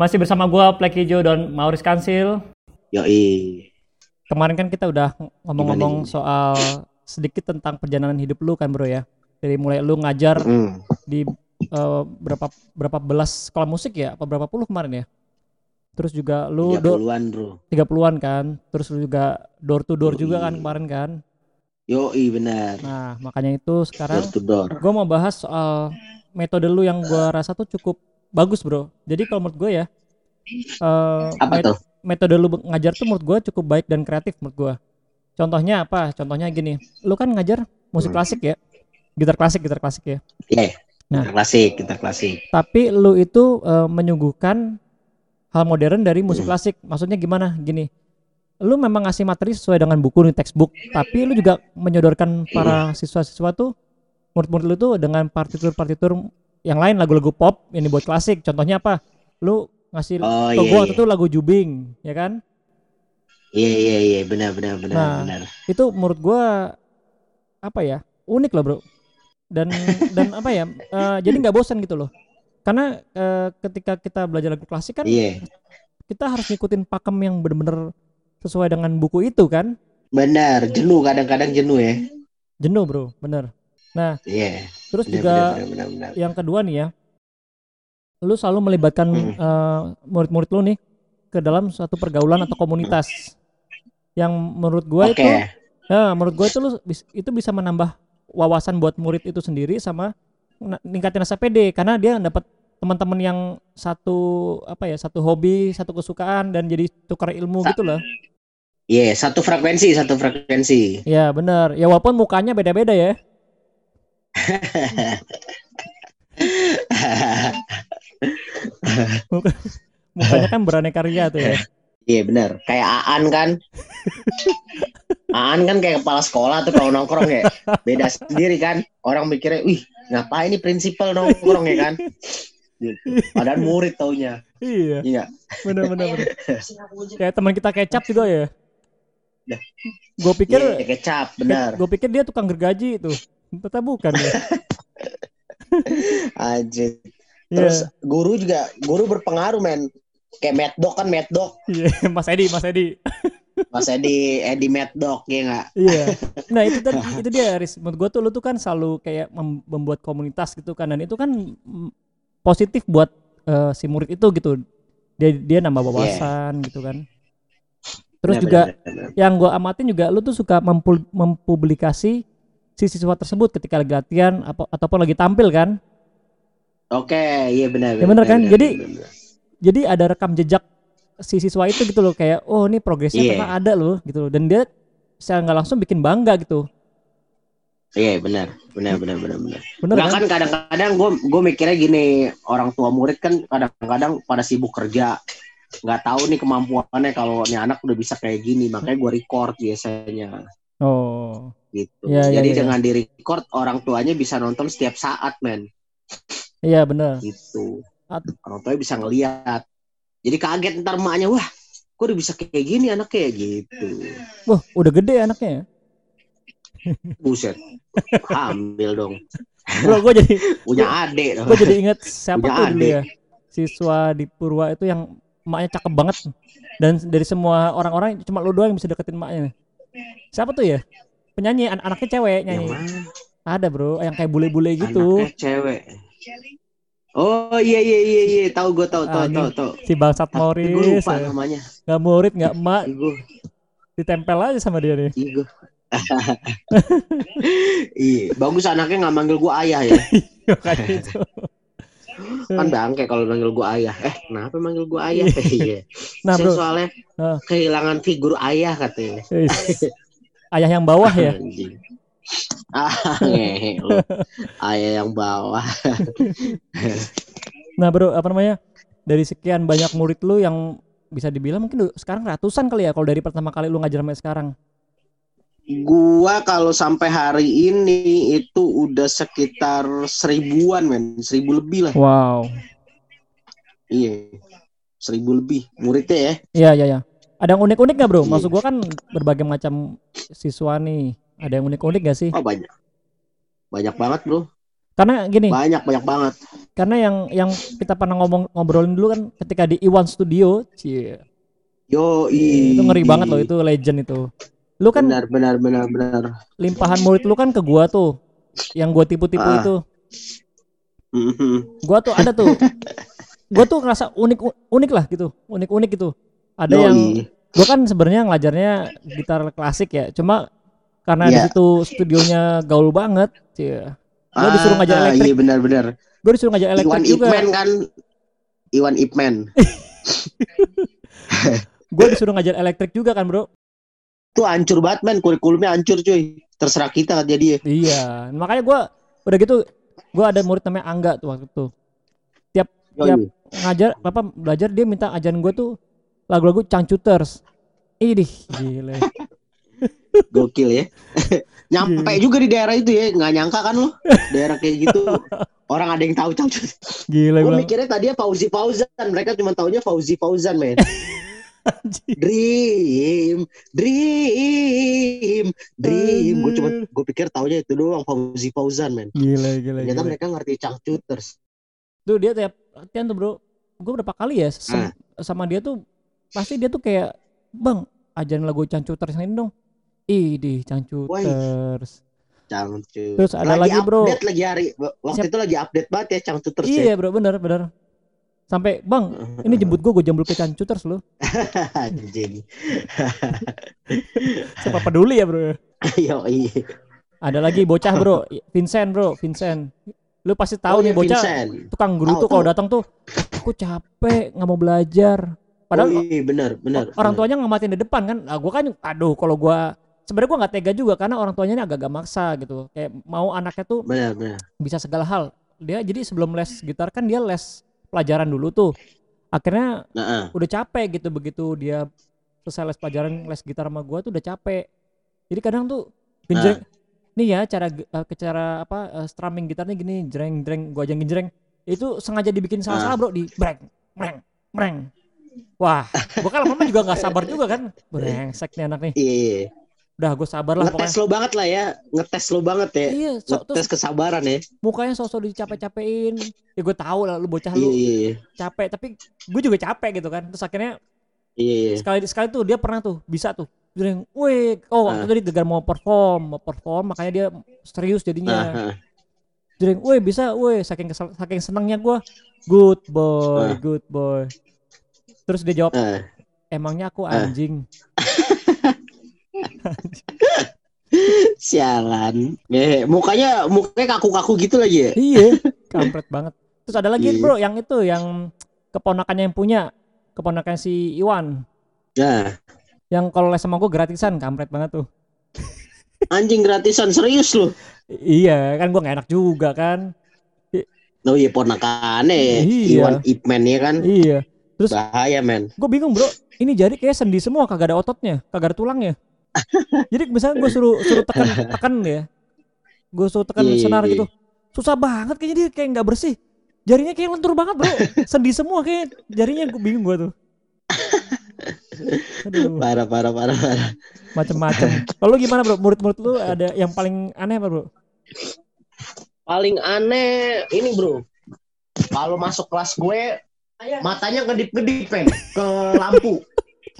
Masih bersama gua Plek Hijau dan Maurice Kansil. Yoi. Kemarin kan kita udah ngomong-ngomong soal sedikit tentang perjalanan hidup lu kan bro ya. Dari mulai lu ngajar Mm. di eh, berapa berapa belas sekolah musik ya? Apa berapa puluh kemarin ya? Terus juga lu do, 30-an, Bro. 30-an kan. Terus lu juga door to door juga kan Yoi. kemarin kan. Yoi, benar. Nah, makanya itu sekarang Door to door. gue mau bahas soal metode lu yang gua rasa tuh cukup bagus bro. Jadi kalau menurut gue ya, eh, Apa met- tuh? metode lu ngajar tuh menurut gue cukup baik dan kreatif menurut gue. Contohnya apa? Contohnya gini, lu kan ngajar musik Hmm. klasik ya, gitar klasik, gitar klasik ya. Iya. Nah. Kita klasik, kita klasik. Tapi lu itu eh, menyuguhkan hal modern dari musik Hmm. klasik. Maksudnya gimana? Gini, lu memang ngasih materi sesuai dengan buku nih textbook, tapi lu juga menyodorkan para siswa-siswa tuh murid-murid lu tuh dengan partitur-partitur yang lain lagu-lagu pop yang dibuat klasik. Contohnya apa? Lu ngasih Oh, iya, gua waktu iya. itu lagu Jubing, ya kan? Iya, iya, iya, benar, benar, benar, Nah. benar. Itu menurut gua apa ya? Unik loh, Bro. Dan dan apa ya? eh, jadi nggak bosan gitu loh. Karena eh, ketika kita belajar lagu klasik kan Iya. kita harus ngikutin pakem yang bener-bener sesuai dengan buku itu kan Benar, jenuh kadang-kadang jenuh ya. jenuh bro bener nah Iya. terus Benar, juga benar, benar, benar, benar. yang kedua nih ya lu selalu melibatkan Hmm. eh, murid-murid lu nih ke dalam suatu pergaulan atau komunitas yang menurut gua Oke. itu ya menurut gua itu lu itu bisa menambah wawasan buat murid itu sendiri sama ningkatin rasa pede karena dia dapat teman-teman yang satu apa ya satu hobi satu kesukaan dan jadi tukar ilmu Sa- gitu loh Iya, satu frekuensi, satu frekuensi. Ya benar. Ya walaupun mukanya beda-beda ya. Muka- Mukanya kan beraneka ria tuh ya. Iya benar. Kayak Aan kan. Aan kan kayak kepala sekolah tuh kalau nongkrong ya. Beda sendiri kan. Orang mikirnya, wih ngapain ini prinsipal nongkrong ya kan. Gitu. Padahal murid taunya. Iya, Iya. benar benar benar. Kayak teman kita kecap juga ya. Dah. Gue pikir Iya, kecap, benar. gue pikir dia tukang gergaji itu. Ternyata bukan ya. Iya, Terus guru juga, guru berpengaruh men. Kayak Mad Dog kan Mad Dog. iya. Mas Edi, Mas Edi. Mas Edi, Edi Mad Dog ya nggak? Iya. Nah itu tadi itu dia Riz. Menurut gue tuh lu tuh kan selalu kayak mem- membuat komunitas gitu kan dan itu kan positif buat eh, si murid itu gitu. Dia dia nambah wawasan gitu kan. Terus Benar, juga benar, benar. yang gue amatin juga lu tuh suka mempul- mempublikasi si siswa tersebut ketika lagi latihan apa ataupun lagi tampil kan. Oke, iya benar. Ya, benar kan? Jadi- benar, benar. Jadi ada rekam jejak si siswa itu gitu loh kayak oh ini progresnya Iya. ternyata ada loh gitu loh dan dia secara nggak langsung bikin bangga gitu. Iya benar, benar, benar, benar, benar. Bener Nggak kan? kan kadang-kadang gue gue mikirnya gini orang tua murid kan kadang-kadang pada sibuk kerja nggak tahu nih kemampuannya kalau nih anak udah bisa kayak gini makanya gue record biasanya Oh. Gitu iya, jadi iya. dengan di record orang tuanya bisa nonton setiap saat men Iya bener. gitu At- orang tuanya bisa ngeliat jadi kaget ntar emaknya wah kok udah bisa kayak gini anaknya gitu Wah, udah gede anaknya ya. buset hamil dong Bro, gue jadi punya adik gue jadi inget siapa Punya tuh dulu adik. ya siswa di Purwa itu yang emaknya cakep banget dan dari semua orang-orang cuma lu doang yang bisa deketin emaknya. Siapa tuh ya? Penyanyi an anaknya cewek yang nyanyi. mana Ada bro, yang kayak bule-bule gitu. Anaknya cewek. Oh iya iya iya iya tahu gue tahu tahu tahu tahu. Si bangsat Tapi gue lupa ya. namanya. Nggak murid, nggak emak, Gue ditempel aja sama dia nih. iya iya bagus anaknya nggak manggil gue ayah ya. Kayak gitu. Kan bangke kalau manggil gue ayah. Eh kenapa manggil gue ayah? Iya. Nah Saya bro, soalnya kehilangan figur ayah katanya. Ayah yang bawah ya. Ah. Ayah yang bawah. Nah bro, apa namanya? Dari sekian banyak murid lu yang bisa dibilang mungkin sekarang ratusan kali ya kalau dari pertama kali lu ngajar sampai sekarang. Gua kalau sampai hari ini itu udah sekitar seribuan men, seribu lebih lah. Wow. Iya, seribu lebih muridnya ya. Iya iya iya. Ada yang unik-unik gak bro? Iya. Maksud gua kan berbagai macam siswa nih. Ada yang unik-unik gak sih? Oh banyak, banyak banget bro, Karena gini, banyak banyak banget. karena yang yang kita pernah ngomong ngobrolin dulu kan ketika di Iwan Studio, cie. Yo, Itu ngeri banget loh itu legend itu. Lu kan Benar, benar, benar, benar. limpahan murid lu kan ke gua tuh. Yang gua tipu-tipu Ah. itu. Mhm. Gua tuh ada tuh. gua tuh ngerasa unik unik lah gitu. Unik-unik gitu. Ada Yoi. yang gua kan sebenarnya ngelajarnya gitar klasik ya. Cuma karena di Iya. situ studionya gaul banget, cie. Gua disuruh ngajar Ah, elektrik. Iya, benar, benar. Gua disuruh ngajar Iwan elektrik juga. Ipman kan Iwan Ipman. Gua disuruh ngajar elektrik juga kan, Bro. Tuh hancur banget man, kurikulumnya hancur cuy. Terserah kita jadi Iya, makanya gua udah gitu gua ada murid namanya Angga tuh waktu itu. Tiap ngajar apa belajar dia minta ajaran gue tuh lagu-lagu Changcuters. Idih, gile. Gokil ya. Nyampe juga di daerah itu ya, nggak nyangka kan lo daerah kayak gitu. Orang ada yang tahu tahu. Gile Gue mikirnya tadi Fauzi Fauzan, mereka cuma taunya Fauzi Fauzan men. Dream, dream, dream. Gue cuma gue pikir taunya itu doang Fauzi Fauzan men. Gile, gile, Ternyata gile. mereka ngerti Changcuters. Tuh dia tiap latihan tuh, Bro. Gue berapa kali ya sem- sama dia tuh pasti dia tuh kayak, "Bang, ajarin lagu Changcuters yang ini dong." Idih, Changcuters. Changcuters. Terus ada lagi, Bro. update lagi hari waktu Siap. itu lagi update banget ya Changcuters ya. Iya, Bro, bener, bener. Sampai, "Bang, ini jemput gue, gue jemput ke Changcuters loh." Anjing. Siapa peduli ya, Bro? Yo, iya. Ada lagi bocah bro, Vincent bro, Vincent. Lu pasti tahu Oh, nih iya, bocah Vincent. tukang guru tuh kalau datang tuh, aku capek nggak mau belajar. Padahal oh, iya, benar, benar. orang benar. tuanya ngamatin di depan kan. Nah, gua kan, aduh kalau gua sebenarnya gua nggak tega juga karena orang tuanya ini agak-agak maksa gitu. Kayak mau anaknya tuh benar, benar. bisa segala hal. Dia jadi sebelum les gitar kan dia les pelajaran dulu tuh. Akhirnya Nah, udah capek gitu begitu dia selesai les pelajaran les gitar sama gua tuh udah capek jadi kadang tuh genjreng nih ya cara eh, ke cara apa eh, strumming gitarnya gini jreng jreng gua aja genjreng itu sengaja dibikin salah-salah bro di breng breng breng wah gua kan lama-lama juga nggak sabar juga kan brengsek nih anak nih iya. udah gue sabar lah Ngetes pokoknya lo banget lah ya, ngetes lo banget ya. iya so, Ngetes kesabaran ya. mukanya sosok dicapek-capein ya gue tahu lah lu bocah Iya, lu iya, iya. capek tapi gue juga capek gitu kan terus akhirnya Iya, iya. sekali sekali tuh dia pernah tuh bisa tuh Jreng, wih, oh waktu Ah. itu dia mau perform, mau perform, makanya dia serius jadinya. ah. Jreng, wih bisa, wih, saking kesel, saking senangnya gua, good boy, good boy. Terus dia jawab, Ah. emangnya aku Ah. anjing. Sialan. Eh, mukanya mukanya kaku-kaku gitu lagi ya. iya, kampret banget. Terus ada lagi Iya. bro, yang itu, yang keponakannya yang punya, keponakan si Iwan, Nah, yang kalau les sama gua gratisan, kampret banget tuh. anjing gratisan serius lo. Iya, kan gua nggak enak juga kan. Oh iya ponakannya Iya. Iwan Ipman ya kan. Iya. Terus Bahaya men. gue bingung bro. Ini jari kayak sendi semua kagak ada ototnya kagak ada tulangnya. Jadi misalnya gue suruh suruh tekan tekan ya. Gue suruh tekan Iya, iya, senar iya. gitu. Susah banget kayaknya dia kayak nggak bersih. Jarinya kayak lentur banget bro. Sendi semua kayak jarinya gue bingung gue tuh. Aduh. Parah parah parah parah. macem-macem. Kalau lu gimana bro? Murid-murid lu ada yang paling aneh apa bro? Paling aneh ini bro. Kalau masuk kelas gue matanya ngedip-ngedip men ke lampu.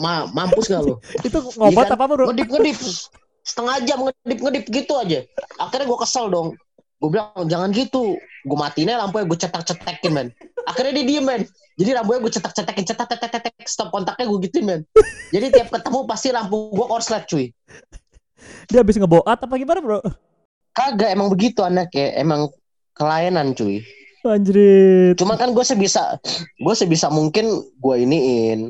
Ma mampus gak lo? itu ngobat Iya kan? apa apa bro Ngedip-ngedip setengah jam ngedip-ngedip gitu aja. Akhirnya gue kesel dong. Gue bilang jangan gitu. Gue matiin aja lampunya gue cetak-cetakin men. Akhirnya dia diem men. Jadi lampunya gue cetak-cetakin cetak cetak cetak stop kontaknya gue gituin men. Jadi tiap ketemu pasti lampu gue korslet cuy. dia habis ngeboat apa gimana bro Kagak emang begitu anaknya. Emang kelainan cuy. Anjrit Cuma kan gue sebisa gue sebisa mungkin gue iniin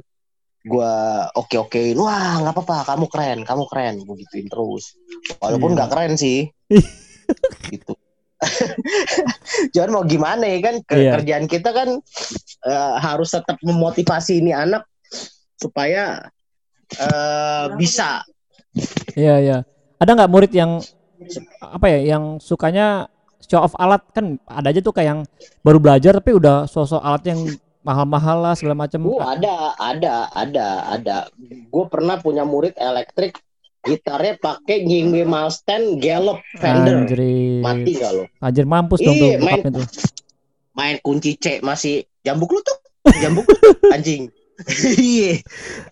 gue oke okein wah nggak apa-apa kamu keren kamu keren gue gituin terus walaupun Iya. nggak keren sih gitu Jangan mau gimana ya kan Ke- Iya. kerjaan kita kan eh, harus tetap memotivasi ini anak supaya eh, bisa Iya iya. Ada nggak murid yang apa ya yang sukanya show off alat kan ada aja tuh kayak yang baru belajar tapi udah sosok alat yang mahal-mahal lah segala macam. Oh ada, ada, ada, ada. Gue pernah punya murid elektrik, gitarnya pakai Yingwe Malsten Gallop Fender. Anjir. Mati gak lo? Anjir mampus dong tuh Iya, main- main kunci C masih jambuk lu tuh jambuk lu tuh, anjing iya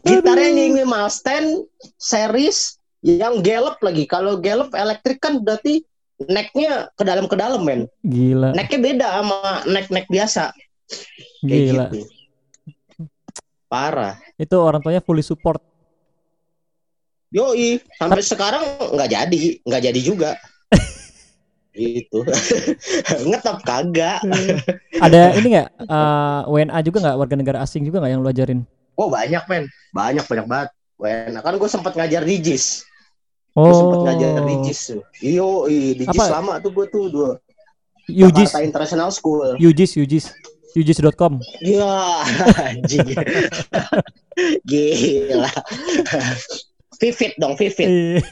gitarnya nyingin Malsten series yang gelap lagi kalau gelap elektrik kan berarti necknya ke dalam ke dalam men Gila. necknya beda sama neck neck biasa Kayak Gila. gitu. parah Itu orang tuanya fully support. Yoi, sampai sekarang nggak jadi, nggak jadi juga. gitu. Ngetop kagak. Ada ini nggak eh, WNA juga nggak warga negara asing juga nggak yang lu ajarin? Oh banyak men, banyak banyak banget. Wena kan gue sempat ngajar di JIS. Gue sempat Oh. ngajar di JIS tuh. Iyo, di JIS lama tuh gue tuh dua. UJIS, International School. UJIS, UJIS, UJIS.com. Iya, anjing. Gila. Vivid dong, Vivid. Iya.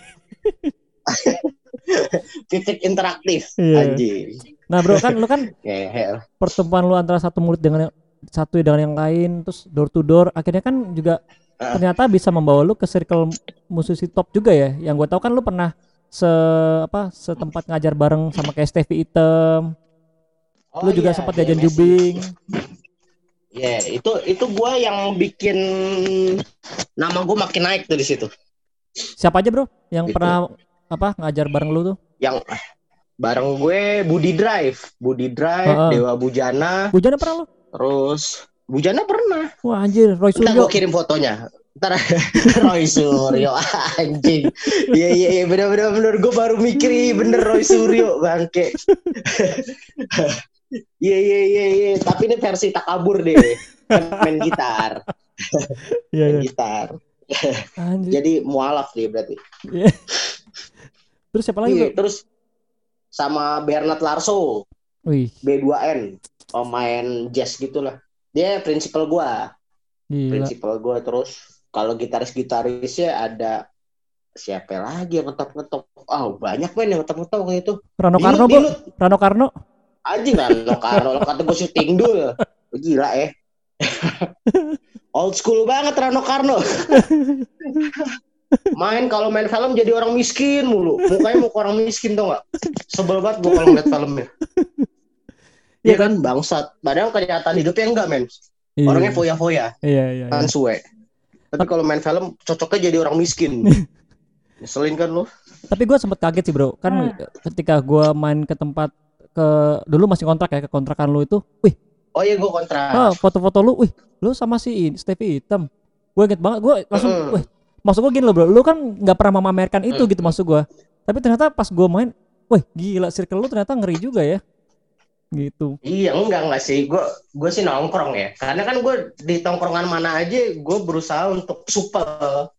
Vivid interaktif. Iya. Anjing. Nah bro kan lu kan pertemuan lu antara satu murid dengan yang satu dengan yang lain terus door to door akhirnya kan juga. Ternyata bisa membawa lu ke circle musisi top juga ya. Yang gue tahu kan lu pernah se apa setempat ngajar bareng sama kayak Stevie Item. Lu Oh juga iya, sempat di jajan jubing. Ya, itu itu gua yang bikin nama gue makin naik tuh di situ. siapa aja bro yang Gitu. pernah apa ngajar bareng lu tuh? Yang ah, bareng gue Budi Drive, Budi Drive, Heeh. Dewa Bujana, Bujana pernah lu? Terus Bujana pernah. wah anjir Roy Ntar Suryo gue kirim fotonya. Ntar Roy Suryo anjing. Iya iya iya bener bener bener gue baru mikir iya, bener Roy Suryo bangke. Iya iya iya iya tapi ini versi takabur deh. Main gitar, iya main iya gitar. anjir Jadi mualaf dia berarti. terus siapa lagi Iya, terus sama Bernard Larso wih B2N pemain jazz gitulah dia prinsipal gua. Prinsipal gua terus kalau gitaris gitarisnya ada siapa lagi yang ngetop ngetop oh banyak men yang ngetop ngetop kayak itu. Rano Karno Dilut. Rano Karno? Kan lo Karno. Kata gue syuting dulu. Gila eh. Old school banget Rano Karno. Main kalau main film jadi orang miskin mulu. Mukanya muka orang miskin tau gak sebel banget gue kalau ngeliat filmnya Iya Iya kan? bangsat. Padahal kenyataan hidupnya enggak men. Iya. orangnya foya-foya. Iya iya, iya. kan suwe. Tapi kalau main film cocoknya jadi orang miskin. Ngeselin kan lo Tapi gue sempet kaget sih bro, kan ketika gue main ke tempat ke dulu masih kontrak ya ke kontrakan lu itu, wih, oh iya gue kontra ah, foto-foto lu, wih, lu sama si Stevie Hitam, gue inget banget, gue langsung, Mm. wih, maksud gue gini loh bro, lu kan nggak pernah memamerkan itu Mm. gitu maksud gue, tapi ternyata pas gue main, wih, gila circle lu ternyata ngeri juga ya, gitu. Iya enggak enggak sih. Gue gue sih nongkrong ya. Karena kan gue di tongkrongan mana aja gue berusaha untuk supel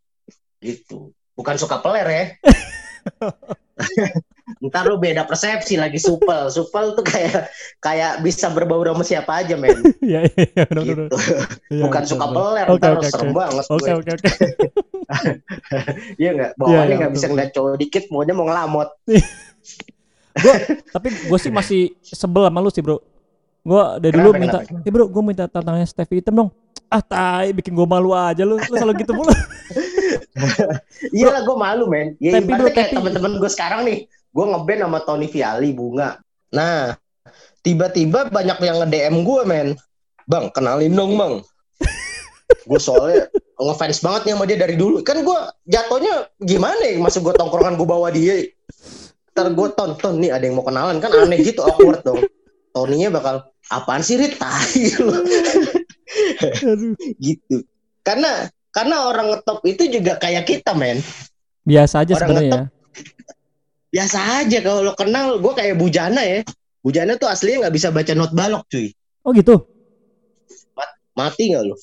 gitu. Bukan suka peler ya. Ntar lu beda persepsi lagi supel. Supel tuh kayak kayak bisa berbau sama siapa aja men. Iya iya iya, gitu. Iya, bukan betul, suka peler Oke, ntar oke, serem oke. banget Oke gue. oke oke. iya nggak bawaannya iya, nggak bisa ngeliat cowok dikit maunya mau ngelamot Tapi gue sih masih sebel sama lu sih bro. Gue dari dulu Kenapa, minta, kenapa? eh bro, gue minta tantangannya Stevie Hitam dong. Ah tai, bikin gue malu aja lu, lu selalu gitu mulu. Iya lah gue malu men. Ya Tapi, bro, kayak teman-teman gue sekarang nih, gue ngeband sama Tony Viali bunga. Nah, tiba-tiba banyak yang nge-DM gue men. Bang, kenalin dong bang. gue soalnya ngefans banget nih sama dia dari dulu. Kan gue jatuhnya gimana ya? Masuk gue tongkrongan gue bawa dia. Ntar gue tonton nih ada yang mau kenalan kan aneh gitu awkward dong. Tony-nya bakal apaan sih Rit? Tai lu." Aduh. gitu. Karena karena orang ngetop itu juga kayak kita men. Biasa aja sebenarnya ya. biasa aja kalau lo kenal gue kayak Bujana ya Bujana tuh aslinya nggak bisa baca not balok cuy Oh gitu. mati nggak lo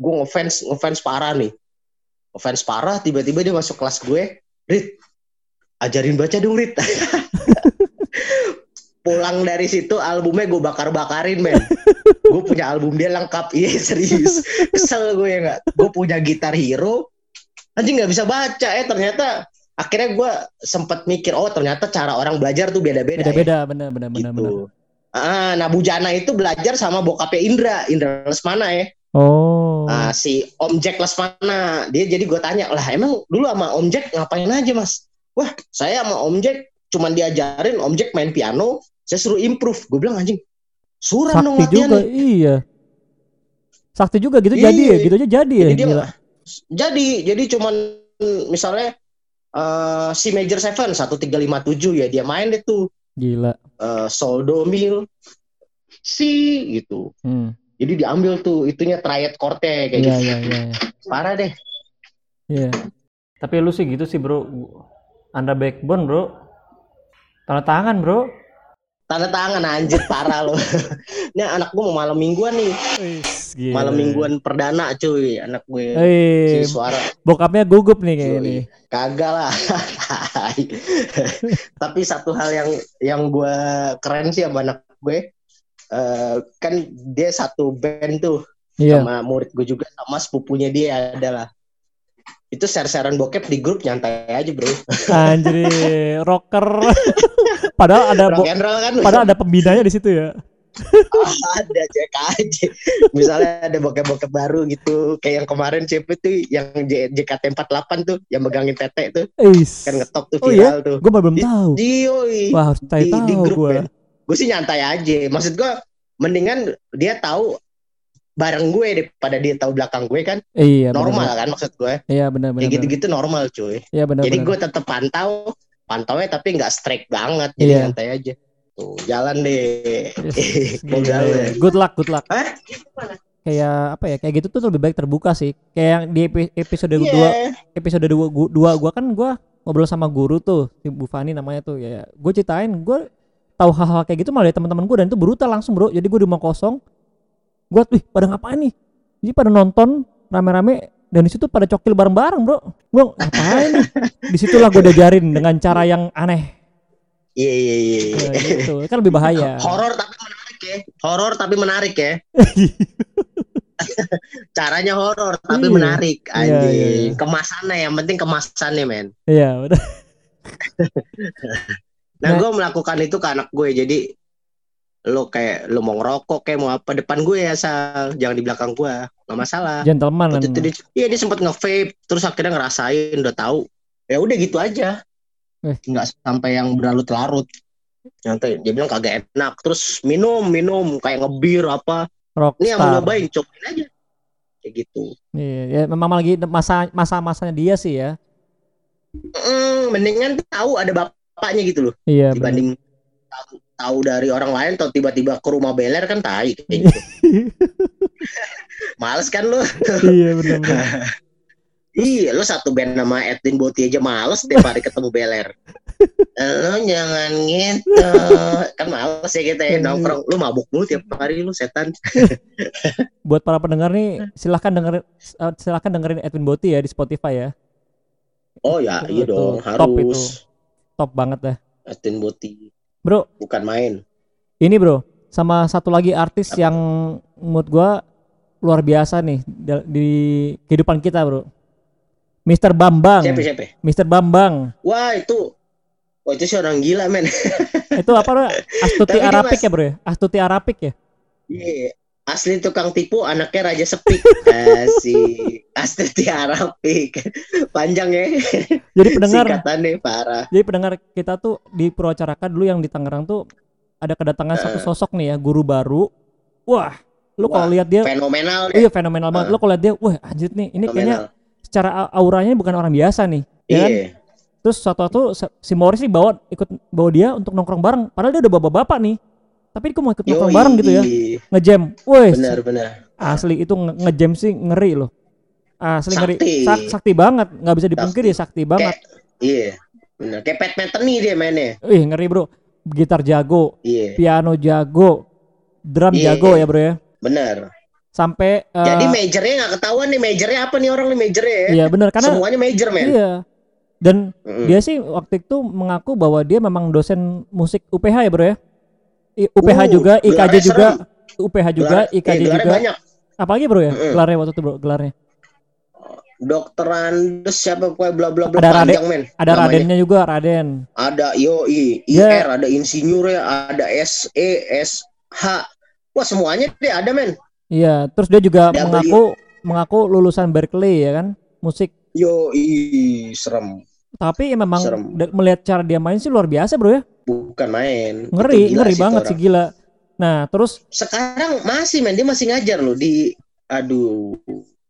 gue ngefans ngefans parah nih ngefans parah tiba-tiba dia masuk kelas gue Rit ajarin baca dong Rit pulang dari situ albumnya gue bakar-bakarin men gue punya album dia lengkap iya serius kesel gue ya nggak gue punya gitar hero anjing nggak bisa baca eh ternyata akhirnya gue sempat mikir oh ternyata cara orang belajar tuh beda-beda ya. Beda-beda, bener bener bener bener. gitu. Ah, nah Bujana itu belajar sama bokapnya Indra, Indra Lesmana ya. Oh. Nah, si Om Jack Lesmana, dia jadi gue tanya, lah emang dulu sama Om Jack ngapain aja mas? Wah, saya sama Om Jack cuman diajarin Om Jack main piano, saya suruh improve. Gue bilang anjing, Suram dong sakti juga iya sakti juga gitu Iya. jadi ya gitu aja jadi ya Jadi dia gila jadi jadi cuman misalnya eh, si Major Seven 1357 ya dia main deh tuh gila eh, Sol Do Mil si gitu. hmm. Jadi diambil tuh itunya triad chord-nya kayak iya gitu. iya iya iya. Parah deh. Iya. Tapi lu sih gitu sih bro. Anda backbone bro. Tanda tangan bro. Tanda tangan anjir parah loh. Ini anak gua mau malam mingguan nih. Gila. Malam mingguan perdana cuy anak gue. Eh, Si suara bokapnya gugup nih kayak ini. kagak lah. Tapi satu hal yang yang gue keren sih sama anak gue, eh, kan dia satu band tuh Iya. sama murid gue juga sama sepupunya dia adalah itu share-sharean bokep di grup nyantai aja bro. Anjir, rocker. padahal ada Rock and roll kan. padahal ada pembinanya di situ ya. ada cek aja. Misalnya ada bokep-bokep baru gitu, kayak yang kemarin siapa tuh yang J- JKT48 tuh yang megangin tete tuh Eis. kan ngetok tuh Oh iya? viral tuh. Gue belum tahu. Dioi. Wah, harus di, di tahu grup gue. kan. Gue sih nyantai aja. Maksud gue mendingan dia tahu bareng gue daripada dia tahu belakang gue kan Iya, normal benar. kan maksud gue. Iya, benar benar. Benar. gitu-gitu normal cuy. Iya, benar Jadi benar. gue tetap pantau, pantaunya tapi nggak strike banget. Jadi Iya. nyantai aja. Tuh, jalan deh. Yes, iya. Good luck, good luck. Hah? Kayak apa ya? Kayak gitu tuh lebih baik terbuka sih. Kayak yang di epi- episode Iya. 2 episode 2 gua, dua gua kan gua ngobrol sama guru tuh, si Bu Fani namanya tuh ya. Gue ceritain gue tahu hal-hal kayak gitu malah dari teman-teman gue dan itu brutal langsung, Bro. Jadi gue di rumah kosong. Gue wih, pada ngapain nih? Jadi pada nonton rame-rame dan di situ pada cokil bareng-bareng, Bro. Gue ngapain nih? Di situlah gue diajarin dengan cara yang aneh. Iya iya iya. iya. Ya, gitu. Kan lebih bahaya. Horor tapi menarik ya. Horor tapi menarik ya. Caranya horor tapi Iya. menarik Iya, anjing. iya, iya. Kemasannya yang penting kemasannya men. Iya, udah. Nah, Nah. gue melakukan itu ke anak gue. Jadi lo kayak lo mau ngerokok kayak mau apa depan gue ya asal jangan di belakang gue. Nggak masalah. Gentleman. waktu itu dia iya dia sempat nge-vape terus akhirnya ngerasain udah tahu. Ya udah gitu aja. Eh. nggak sampai yang berlarut-larut. Nyantai dia bilang kagak enak. Terus minum minum. Kayak ngebir apa. Ini yang mau Rockstar. nyobain cobain aja. Kayak gitu. Iya, ya memang lagi masa masa masanya dia sih ya. Mm, mendingan tahu ada bapaknya gitu loh. Iya. dibanding tahu, tahu dari orang lain atau tiba-tiba ke rumah beler kan tai kayak gitu. Males kan lu? iya benar. Iya, lu satu band nama Edwin Boti aja males tiap hari ketemu beler. Lu jangan gitu. Kan males ya kita ya Iya. nongkrong. Lu mabuk mulu tiap hari lu setan. Buat para pendengar nih silahkan dengerin eh, silahkan dengerin Edwin Boti ya di Spotify ya. Oh ya, iya Itu dong, top itu. harus. Top banget dah. Edwin Boti Bro, bukan main. ini bro sama satu lagi artis yang menurut gua luar biasa nih di kehidupan kita bro. Mr. Bambang. Siapa siapa? Mr. Bambang. Wah, itu Wah itu sih orang gila men. Itu apa bro? Astuti Tapi Arapik mas- ya bro ya? Astuti Arapik ya? Iya. Asli tukang tipu anaknya Raja Sepik. Asik. Asli Arapik. Panjang ya. Jadi pendengar Singkatannya parah. Jadi pendengar kita tuh di Purwacaraka dulu yang di Tangerang tuh ada kedatangan satu Eh. sosok nih ya, guru baru. Wah, lu kalau lihat dia Fenomenal deh. iya fenomenal banget. Eh. Lu kalau lihat dia, wah anjir nih, ini kayaknya Fenomenal. secara a- auranya bukan orang biasa nih. Ya kan? Iya. Terus suatu waktu si Morris nih bawa ikut bawa dia untuk nongkrong bareng. Padahal dia udah bapak-bapak nih. Tapi kok mau ikut Yoi. bareng gitu ya. Ngejam. Woi, Benar benar. asli itu nge- ngejam sih ngeri loh. Asli ngeri. Sakti. Sak- sakti banget, nggak bisa dipungkiri sakti banget. Iya. Benar. Kayak Metheny dia mainnya. Ih, ngeri, Bro. Gitar jago, Iya. piano jago, drum Iya, jago iya. ya bro ya. Benar. Sampai eh, Jadi majornya nggak ketahuan nih majornya apa nih orang nih majornya ya. iya benar karena Semuanya major men. iya. Dan Mm-mm. dia sih waktu itu mengaku bahwa dia memang dosen musik UPH ya bro ya. UPH Uh, juga, IKJ juga, serem. UPH juga, Gelar- IKJ eh, juga. banyak. Apalagi bro ya? Mm-mm. Gelarnya waktu itu bro, gelarnya. Dokter Andes siapa pokoknya bla bla bla Ada panjang men. Ada namanya. Radennya juga, Raden. Ada IOI, IR, ada insinyur ya, ada SE, SH. Wah semuanya deh ada men. Iya, terus dia juga W. mengaku mengaku lulusan Berkeley ya kan, musik. Yoi serem. Tapi ya memang Serem. melihat cara dia main sih luar biasa bro ya. Bukan main. Ngeri, ngeri sih banget sih gila. Nah, terus Sekarang masih men, dia masih ngajar loh di aduh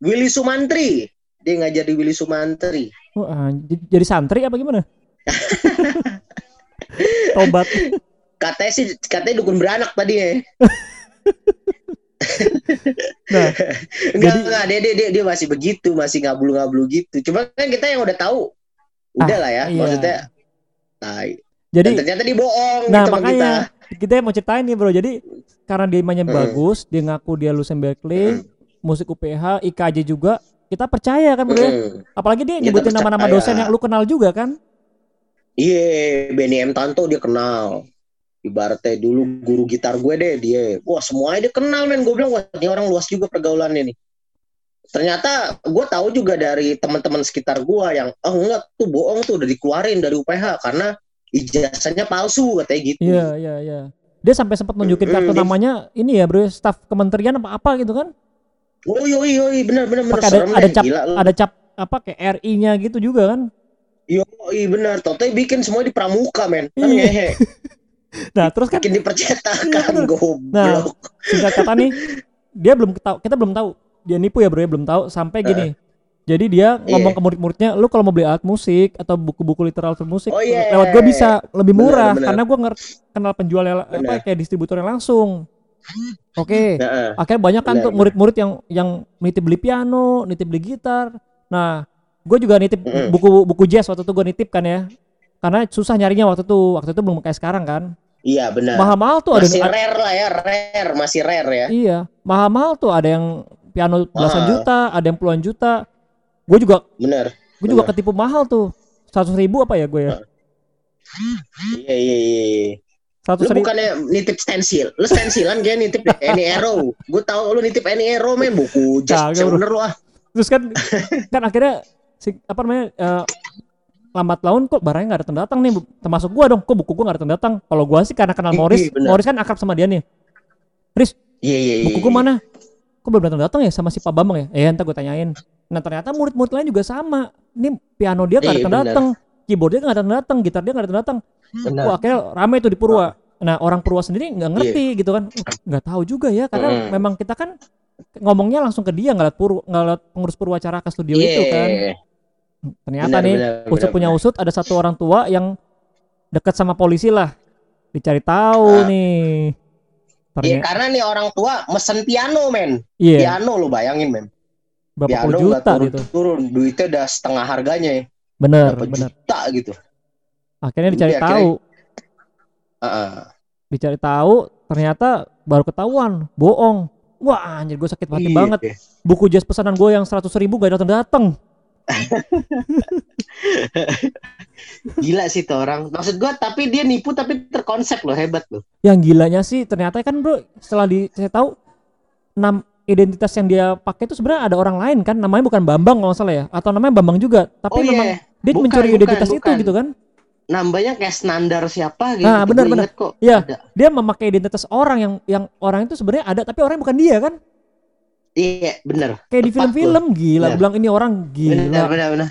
Willy Sumantri. Dia ngajar di Willy Sumantri. wah, j- jadi santri apa gimana? Tobat. Katanya sih katanya dukun beranak tadi ya. Nah, Enggak, Jadi- enggak, dia, dia, dia, dia masih begitu, masih ngablu-ngablu gitu. Cuma kan kita yang udah tahu, udah Ah, lah ya, iya. maksudnya. tai. Jadi Dan ternyata dia bohong Nah gitu sama kita. makanya kita mau ceritain nih bro. Jadi karena dia mainnya Hmm. bagus, dia ngaku dia lulusan Berkeley, Hmm. musik UPH, IKJ juga. Kita percaya kan bro ya. Mm. Apalagi dia nyebutin nama-nama dosen yang lu kenal juga kan. Iya, Benny M Tanto dia kenal. Ibaratnya dulu guru gitar gue deh dia. Wah semuanya dia kenal men. Gue bilang wah ini orang luas juga pergaulannya nih. Ternyata gue tahu juga dari teman-teman sekitar gue yang oh enggak tuh bohong tuh udah dikeluarin dari UPH karena ijazahnya palsu katanya gitu. Iya iya iya. Dia sampai sempat nunjukin Hmm, kartu dia- namanya ini ya bro, staf kementerian apa apa gitu kan. Oh iya iya iya, benar benar benar ada ada deh, cap gila ada cap apa kayak RI-nya gitu juga kan. Iya iya benar. Toto bikin semua di pramuka men. Kan Iya. ngehe. Nah terus kan Bikin di percetakan Iya, bener. goblok. Nah, singkat kata nih dia belum tahu kita belum tahu dia nipu ya bro ya belum tahu sampai gini jadi dia Iya. ngomong ke murid-muridnya lu kalau mau beli alat musik atau buku-buku literatur musik Oh, iya. lewat gue bisa lebih Bener, murah bener. karena gue ngerti kenal penjualnya apa Bener. kayak distributornya langsung oke Heeh. akhirnya banyak kan Bener, tuh murid-murid yang yang nitip beli piano nitip beli gitar nah gue juga nitip Mm-mm. buku buku jazz waktu itu gue nitip kan ya karena susah nyarinya waktu itu waktu itu belum kayak sekarang kan Iya benar. mahal-mahal tuh ada masih ada- rare lah ya, rare, masih rare ya. Iya, mahal-mahal tuh ada yang piano belasan juta, ada yang puluhan juta. Gue juga, Bener. gue juga ketipu mahal tuh. Seratus ribu apa ya gue ya? Iya iya iya. iya. Seratus Lu bukannya nitip stensil, lu stensilan kayak nitip Any Arrow. Gue tahu lu nitip Any Arrow men buku yang bro. bener lu ah. Terus kan, kan akhirnya si apa namanya? eh, lambat laun kok barangnya nggak datang datang nih termasuk gua dong kok buku gua nggak datang datang kalau gua sih karena kenal Iya, Morris benar. Morris kan akrab sama dia nih Riz Iya iya iya. buku gua mana kok belum datang datang ya sama si Pak Bambang ya eh entar gue tanyain nah ternyata murid-murid lain juga sama ini piano dia nggak Iya, datang datang keyboard dia nggak datang datang gitar dia nggak datang datang. Wah, akhirnya rame tuh di Purwa. Nah, orang Purwa sendiri nggak ngerti gitu kan. Nggak tahu juga ya karena Mm. memang kita kan ngomongnya langsung ke dia nggak liat Purwa, nggak liat pengurus Purwacara ke studio Iya. itu kan. Ternyata Benar, nih benar, usut benar, punya usut ada satu orang tua yang dekat sama polisi lah. Dicari tahu Ah. nih. Iya karena nih orang tua mesen piano men. iya, Piano lu bayangin men. Berapa Piano puluh juta turun, gitu. turun. Duitnya udah setengah harganya ya. Bener, Berapa bener. juta gitu. Akhirnya dicari Iya, akhirnya- tahu, Heeh. dicari tahu ternyata baru ketahuan bohong. Wah, anjir gue sakit hati Iya. banget. Buku jazz pesanan gue yang seratus ribu gak datang datang. Gila sih tuh orang. Maksud gua tapi dia nipu tapi terkonsep loh, hebat loh. yang gilanya sih ternyata kan bro setelah di saya tahu enam identitas yang dia pakai itu sebenarnya ada orang lain kan namanya bukan Bambang kalau salah ya atau namanya Bambang juga tapi Oh, iya. memang dia Bukan, mencuri bukan, identitas itu bukan. gitu kan Nambahnya kayak standar siapa gitu. Nah, benar, benar. kok. Iya. Ada. dia memakai identitas orang yang yang orang itu sebenarnya ada tapi orang bukan dia kan Iya, bener. kayak di Tepat film-film gila Benar. bilang ini orang Bener, gila bener, bener.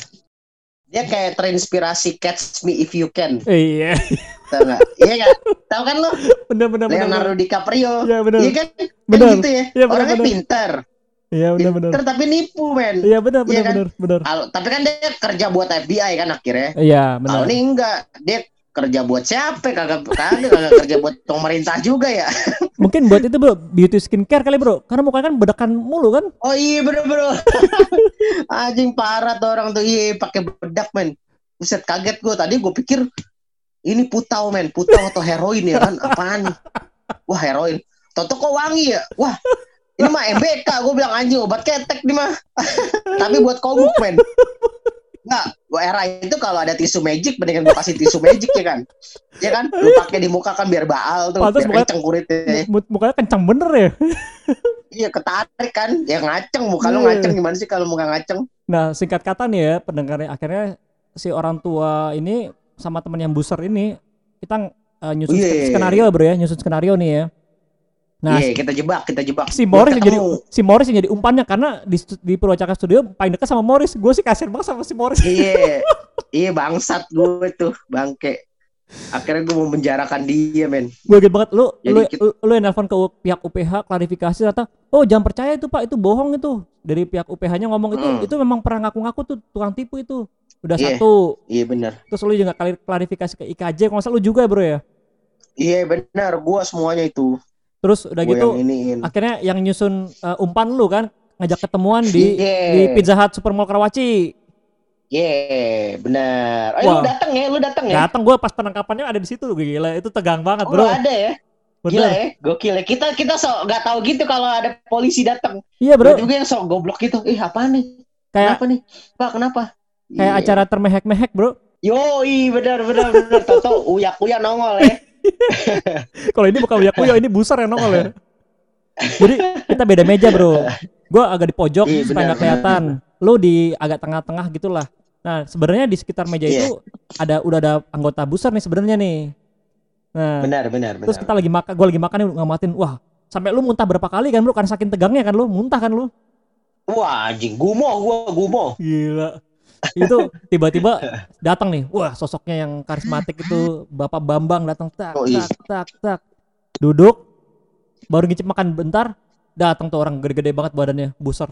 Dia kayak terinspirasi Catch Me If You Can. Iya Tahu nggak? iya nggak? Tahu kan lo? bener bener bener Leonardo DiCaprio. iya bener Iya kan? Kan Benar. gitu ya. Benar, Orangnya benar. pinter. iya bener bener Pinter tapi nipu, men. iya bener Iya bener kan? bener bener Al- Tapi kan dia kerja buat FBI kan akhirnya. iya Kalau bener ini enggak, dia kerja buat siapa? Kagak kagak kagak kerja buat pemerintah juga ya. mungkin buat itu bro beauty skincare kali bro karena mukanya kan bedakan mulu kan Oh iya bener bro. Anjing parah tuh orang tuh iya pakai bedak men. Buset kaget gue tadi gue pikir ini putau men, putau atau heroin ya kan? Apaan? Wah heroin. Toto kok wangi ya? Wah ini mah MBK gue bilang anjing obat ketek nih mah. Tapi buat komuk men. Nggak, gua era itu kalau ada tisu magic mendingan gue kasih tisu magic ya kan? Ya kan? Lu pakai di muka kan biar baal tuh, Pantes biar mukanya- kenceng kuritnya. Muk- mukanya kencang bener ya Iya ketarik kan? Ya ngaceng muka lu Iya. ngaceng gimana sih kalau muka ngaceng? Nah, singkat kata nih ya, pendengarnya akhirnya si orang tua ini sama temen yang buser ini kita eh, nyusun Iya, sk- iya, iya. skenario bro ya, nyusun skenario nih ya. Nah, Iya, kita jebak, kita jebak. si Morris yang jadi si Morris yang jadi umpannya karena di di Purwacaraka Studio paling dekat sama Morris. Gue sih kasihan banget sama si Morris. Iya. Iya bangsat gue tuh, bangke. Akhirnya gue mau menjarakan dia, men. Gue gitu banget lu Jadi lu, kita- lu, lu yang nelfon ke pihak UPH klarifikasi ternyata oh jangan percaya itu Pak itu bohong itu dari pihak UPH-nya ngomong itu Hmm. itu memang pernah ngaku-ngaku tuh tukang tipu itu udah Iya. satu Iya benar. terus lu juga klar- klarifikasi ke IKJ kalau lu juga bro ya Iya benar. Gua semuanya itu. Terus udah Gua gitu yang akhirnya yang nyusun uh, umpan lu kan ngajak ketemuan di Iya. di Pizza Hut Supermall Karawaci Iya, benar. Oh, lu datang ya, lu datang ya. datang gue pas penangkapannya ada di situ gila itu tegang banget Oh, bro ada ya. Gila bener ya, gokil ya. Kita kita sok nggak tahu gitu kalau ada polisi datang. iya bro Juga yang sok goblok gitu. Ih, apa nih? kayak Kenapa nih? Pak, kenapa? kayak Iya. acara termehek-mehek bro Yoi, benar benar benar. Toto uyak-uyak nongol ya. Kalau ini bukan Uya Kuya, ini busar yang nongol ya. Jadi kita beda meja bro. Gue agak di pojok Iya, supaya nggak kelihatan. Lu di agak tengah-tengah gitulah. Nah sebenarnya di sekitar meja Iya. itu ada udah ada anggota busar nih sebenarnya nih. Nah Benar benar benar. terus kita lagi makan, gue lagi makan nih ngamatin. Wah sampai lu muntah berapa kali kan bro? Karena saking tegangnya kan lu, muntah kan lu. Wah, anjing gumoh gua gumoh. Gila. Itu tiba-tiba datang nih. Wah, sosoknya yang karismatik itu Bapak Bambang datang tak Oh, iya. tak tak tak. Duduk baru ngicip makan bentar, datang tuh orang gede-gede banget badannya, busar.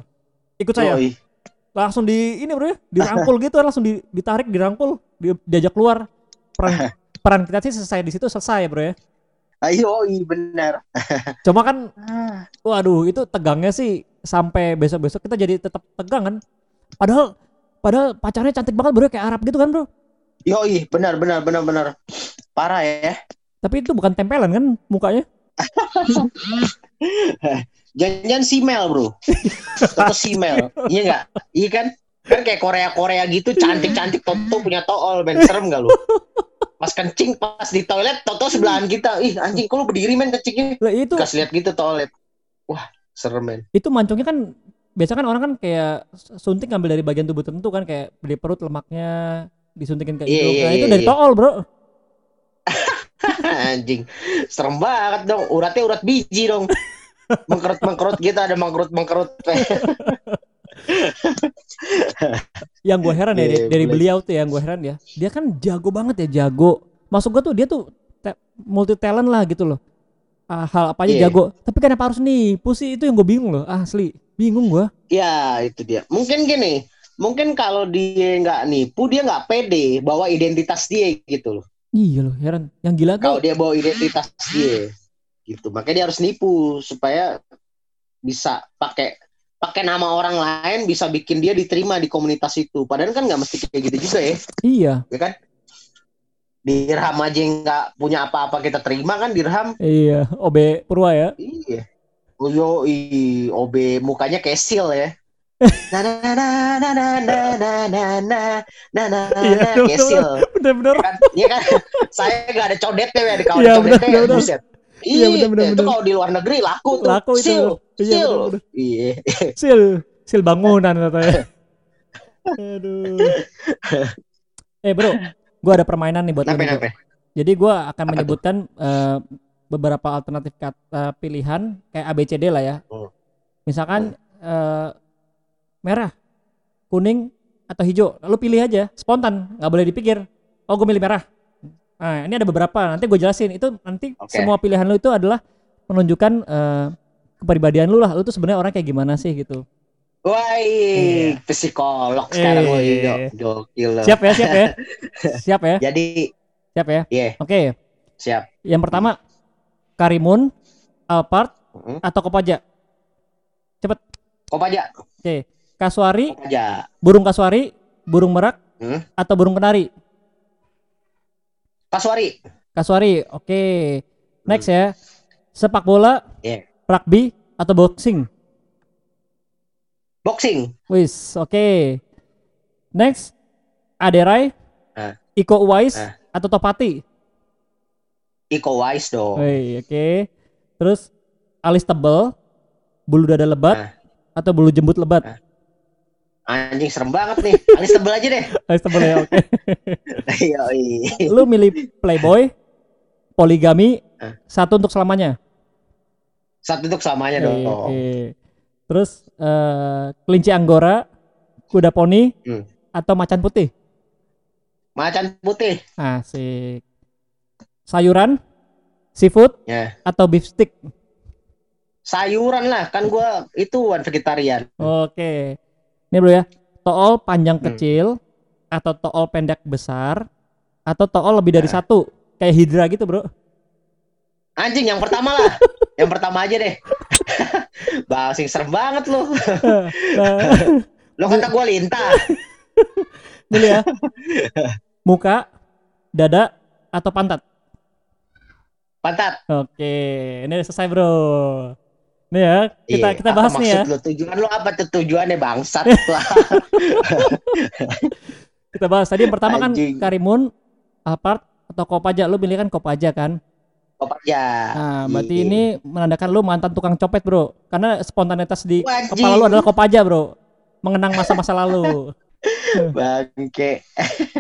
Ikut saya. Yoi. Langsung di ini Bro ya, dirangkul gitu langsung di- ditarik, dirangkul, di- diajak keluar. Peran peran kita sih selesai di situ selesai, Bro ya. Ayo, benar. Cuma kan waduh, itu tegangnya sih sampai besok-besok kita jadi tetap tegang kan. Padahal padahal pacarnya cantik banget bro kayak Arab gitu kan bro. Yoi, benar benar benar benar. Parah ya. Tapi itu bukan tempelan kan mukanya? Jangan simel, Bro. Toto simel. Iya enggak? Iya kan? Kan kayak Korea-Korea gitu cantik-cantik Toto punya tool, men. Serem gak lu? Pas kencing pas di toilet Toto sebelahan kita. Ih, anjing kok lu berdiri men kencingnya? Lah itu Kasih lihat gitu toilet. Wah, serem men. itu mancungnya kan biasa kan orang kan kayak suntik ngambil dari bagian tubuh tertentu kan kayak di perut lemaknya disuntikin ke Iya, hidung. iya, Nah, itu iya, dari iya. tool, Bro. anjing. Serem banget dong. Uratnya urat biji dong. Mengkerut-mengkerut gitu ada mengkerut-mengkerut. Yang gue heran ya Iya, dari, dari boleh. beliau tuh yang gue heran ya. Dia kan jago banget ya, jago. Masuk gue tuh dia tuh multi talent lah gitu loh. Ah, hal apa aja Iya. jago. Tapi kenapa harus nipu sih? Itu yang gue bingung loh. Asli, bingung gue. Ya, itu dia. Mungkin gini, mungkin kalau dia nggak nipu, dia nggak pede bawa identitas dia gitu loh. Iya loh, heran. Yang gila Kalau tuh dia bawa identitas dia, gitu. Makanya dia harus nipu supaya bisa pakai pakai nama orang lain bisa bikin dia diterima di komunitas itu. Padahal kan nggak mesti kayak gitu juga ya, iya, ya kan? Dirham aja yang nggak punya apa-apa kita terima kan dirham. iya. OB Purwa ya. Iya. Oh yo, i, OB mukanya kayak seal ya. Na na na na na na na na na na na Iya, na seal. Bener-bener. Kan, iya kan? Saya nggak ada codetnya ya di kawan Iya, codetnya benar. buset. Iya, Iya, benar, itu kalau di luar negeri laku tuh. Laku itu. Seal, Iya, bener-bener. Iya. Sil, sil bangunan katanya. Aduh. Eh bro, gua ada permainan nih buat Nape nape? Jadi gua akan Apa menyebutkan eh, beberapa alternatif kata pilihan kayak ABCD lah ya. Hmm. Misalkan eh, merah, kuning atau hijau. Lalu pilih aja, spontan, nggak boleh dipikir. Oh, gue milih merah. Nah, ini ada beberapa. Nanti gue jelasin. Itu nanti Oke. semua pilihan lu itu adalah menunjukkan eh, kepribadian lu lah. Lu tuh sebenarnya orang kayak gimana sih gitu. Wah, Iya. psikolog sekarang lo Iya. Gokil. Siap ya, siap ya. siap ya, Jadi, siap ya. iya, Oke, siap. yang pertama Karimun, Alphard Mhm. atau Kopaja? Kop aja, Oke, Kasuari, kop aja. burung kasuari, burung merak, Hmm? atau burung kenari? Kasuari. Kasuari, oke. Next ya, sepak bola, Iya. rugby atau boxing? Boxing. Wis, oke. Next, Aderai, Ah. Iko Uwais Ah. atau Topati? Iko Wise dong. Oke. Terus alis tebal, bulu dada lebat Ah. atau bulu jembut lebat? Ah. Anjing serem banget nih. Alis tebel aja deh. Alis tebal ya, oke. Yoi. Lu milih playboy, poligami, Ah. satu untuk selamanya. Satu untuk samanya Oke, dong. oke. Terus eh, kelinci anggora, kuda poni, Hmm. atau macan putih? Macan putih. Asik. Sayuran, seafood, Ya. atau beef stick? Sayuran lah, kan gua itu vegetarian. Oke. Ini bro ya. Tool panjang Hmm. kecil atau tool pendek besar atau tool lebih dari Nah. satu kayak hidra gitu bro. Anjing yang pertama lah. yang pertama aja deh. Basing serem banget lu. Nah, Lo kata gua lintah. dulu ya. Muka, dada atau pantat? Pantat. Oke, ini udah selesai bro. Nih ya, kita Iya, kita bahas nih ya. Lu tujuan lu apa tuh tujuannya bangsat lah. Kita bahas tadi yang pertama kan Anjing. Karimun, Alphard atau Kopaja. Lu pilih kan Kopaja kan? Apa ya? Nah, berarti Iya. ini menandakan lu mantan tukang copet, Bro. Karena spontanitas di Wajib. kepala lu adalah Kopaja, Bro. Mengenang masa-masa lalu. Bangke.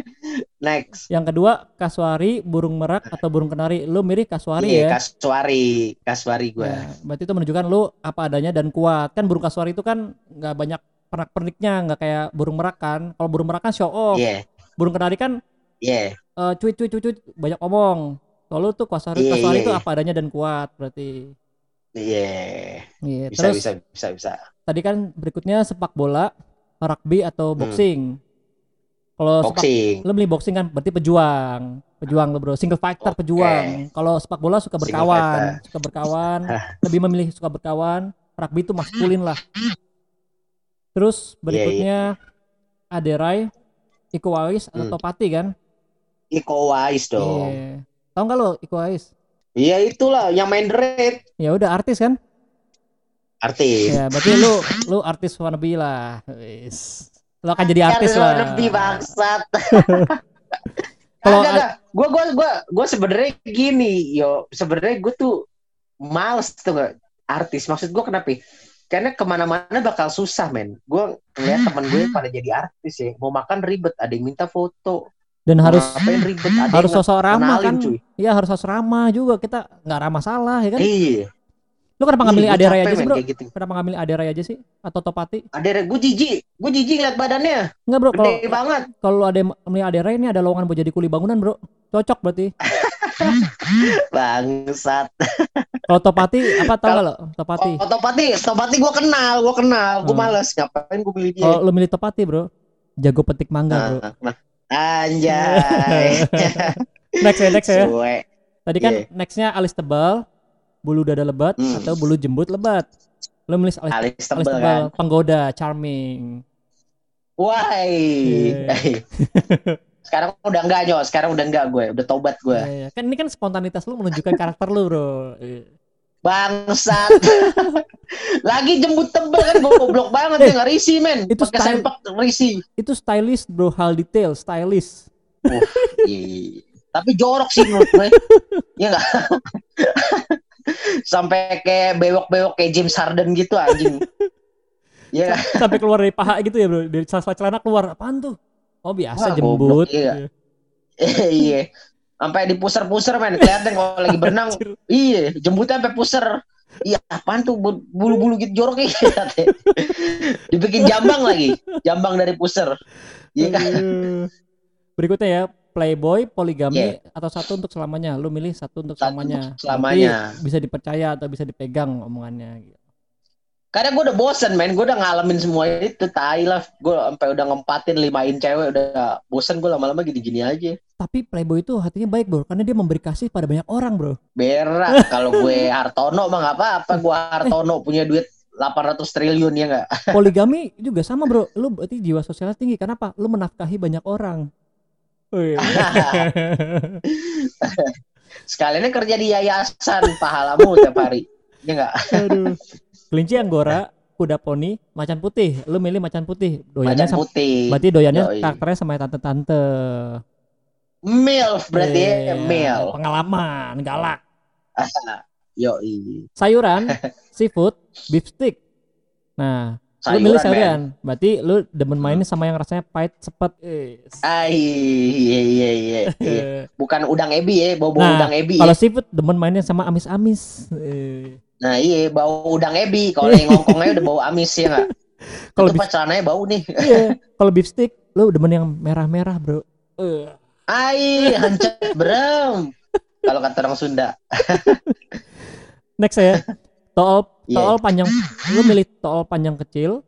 Next. Yang kedua, kasuari, burung merak atau burung kenari. Lu mirip kasuari Iya, ya. Kasuari, Kasuari gua. Ya, berarti itu menunjukkan lu apa adanya dan kuat. Kan burung kasuari itu kan nggak banyak pernak-perniknya, nggak kayak burung merak kan. Kalau burung merak kan show off. Iya, Burung kenari kan iya. eh cuit cuit cuit cuit, banyak omong. Kalau tuh kasuari Iya, kasuari iya, itu iya. apa adanya dan kuat berarti. Iya. Iya, Bisa, terus bisa, bisa, bisa. tadi kan berikutnya sepak bola, rugby atau Hmm. boxing. Kalau sepak Boxing. lu beli boxing kan berarti pejuang. Pejuang lo bro, single fighter Oke. pejuang. Kalau sepak bola suka berkawan, suka berkawan, lebih memilih suka berkawan. Rugby itu maskulin lah. Terus Iya, berikutnya Aderai, Iko Uwais atau Hmm. Topati kan? Iko Wise dong. Iya. Tahu nggak lo Iko Uwais? Iya itulah yang main The Raid. Ya udah artis kan? Artis. Ya berarti lu lu artis wannabe lah. Wis. Lu akan jadi artis Kan lah. Lebih bangsat. Kalau. Gua gua gua gua sebenarnya gini, yo. Sebenarnya gua tuh males tuh gak artis. Maksud gua kenapa? ya? Karena ke mana-mana bakal susah, men. Gue ngeliat temen gue pada jadi artis ya. Mau makan ribet, ada yang minta foto. Dan harus Ngapain ribet, ada harus yang sosok ramah kan? cuy. Iya harus sosok ramah juga. Kita nggak ramah salah ya kan? Iya. Lu kenapa nggak milih Iya, gua capek, aja sih bro? gitu. Kenapa nggak milih Aderai aja sih? Atau Topati? Ada gue jijik, gue jijik ngeliat badannya, Enggak bro, kalau banget. kalau ada milih Aderai ini ada lowongan buat jadi kuli bangunan bro. Cocok berarti. Bangsat. Kalau Topati apa tau nggak lo? Topati. Oh, Topati, Topati gue kenal, gue kenal, gue Hmm. males. Ngapain gue pilih dia? Kalau lu milih Topati bro, jago petik mangga bro. Nah, nah. Anjay. Next ya, next ya. Tadi kan Iya. nextnya alis tebal, bulu dada lebat Hmm. atau bulu jembut lebat. Milih alis, Alis alis tebel tebal, kan. penggoda, charming. Why? Iya. sekarang udah enggak nyok, sekarang udah enggak gue, udah tobat gue. Iya, iya. Kan ini kan spontanitas lu menunjukkan karakter lu bro. Iya. Bangsat. Lagi jembut tebel kan goblok banget ya nggak risih men. Eh, Itu Pakai sempak risih. Itu stylish bro, hal detail, stylish. Iya. Tapi jorok sih menurut gue. Iya enggak? Sampai kayak bewok-bewok kayak James Harden gitu anjing. Iya nggak? Sampai keluar dari paha gitu ya bro, dari sela celana keluar. Apaan tuh? Oh biasa Wah, jembut. goblok, iya. iya. Sampai di puser-puser men, kelihatan kalau lagi berenang. Iya, jembutnya sampai puser. Iya, apaan tuh bu- bulu-bulu gitu jorok ya. Dibikin jambang lagi, jambang dari puser. Iya kan? Berikutnya ya, playboy, poligami Iya. atau satu untuk selamanya. Lu milih satu untuk Satu selamanya. untuk selamanya. Berarti bisa dipercaya atau bisa dipegang omongannya. gitu. Karena gue udah bosen men, gue udah ngalamin semua itu, tai lah. Gue sampai udah ngempatin limain cewek, udah bosen gue lama-lama gini-gini aja. Tapi playboy itu hatinya baik bro, karena dia memberi kasih pada banyak orang bro. Berak, kalau gue Hartono mah nggak apa-apa, gue Hartono punya duit 800 triliun ya nggak? Poligami juga sama bro. Lu berarti jiwa sosialnya tinggi. Kenapa? Lu menafkahi banyak orang. Wih. Sekaliannya kerja di yayasan, pahalamu tiap hari. Ya nggak? Aduh. Kelinci anggora, kuda poni, macan putih. Lu milih macan putih. Doyannya Macan sama, putih. berarti doyannya Yoi. karakternya sama tante-tante. MILF berarti ya, Iya, MILF. Pengalaman, galak. Yoi. Sayuran, seafood, beef stick. Nah, lu milih Sayuran, sayuran. Berarti lu demen main sama yang rasanya pahit, sepet. Eh. Ah, iya, iya, iya, iya. Bukan udang ebi ya, bau, -bau Nah, udang ebi. Kalau Ya. seafood demen mainnya sama amis-amis. Eh. Nah iya, bau udang ebi. Kalau yang ngongkongnya udah bau amis ya nggak? Kalau beef, celananya bau nih. iya. Kalau beef stick, lu demen yang merah-merah, Bro. Eh. Ai, hancur berem. Kalau kata orang Sunda. Next ya. Tool Iya. tool panjang lu milih tool panjang kecil,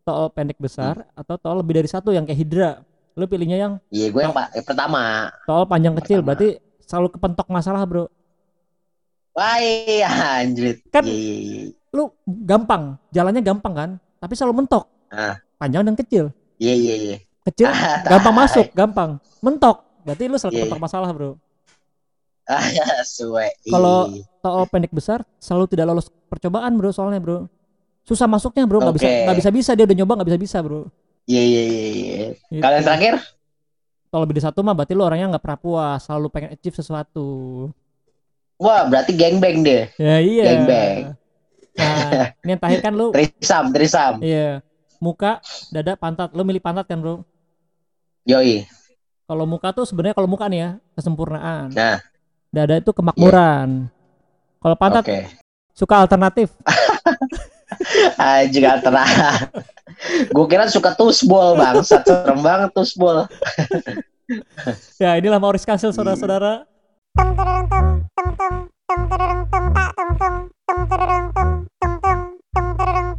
tool pendek besar Hmm. atau tool lebih dari satu yang kayak Hydra. Lu pilihnya yang Iya, gue yang, yang pertama. tool panjang kecil Pertama. berarti selalu kepentok masalah, Bro. Wah, iya, anjrit. Kan- Iya, iya, iya. Lu gampang, jalannya gampang kan? Tapi selalu mentok. Ah. Panjang dan kecil. Iya, iya, iya. Kecil Ah, gampang masuk, gampang. Mentok. Berarti lu selalu Iya, kepentok masalah, Bro. Kalau-. Tool pendek besar selalu tidak lolos percobaan, Bro, soalnya, Bro. Susah masuknya, Bro. nggak bisa Oke. nggak bisa bisa dia udah nyoba nggak bisa bisa, Bro. Iya, iya, iya, iya. Gitu. Kalau yang terakhir? Kalau lebih dari satu mah berarti lu orangnya nggak pernah puas, selalu pengen achieve sesuatu. Wah, berarti gangbang deh. Ya iya. Gangbang. Nah, ini yang terakhir kan lu Trisam, trisam. iya muka, dada, pantat. Lu milih pantat kan, Bro? Yoi. Kalau muka tuh sebenarnya kalau muka nih ya, kesempurnaan. Nah. Dada itu kemakmuran. Kalau pantat Oke. suka alternatif. Anjing altera. Gue kira suka tusbol bang, serem banget tusbol. Ya, inilah Maurice Castle saudara-saudara. tum tum tum tum tum tum tum tum tum tum tum tum tum tum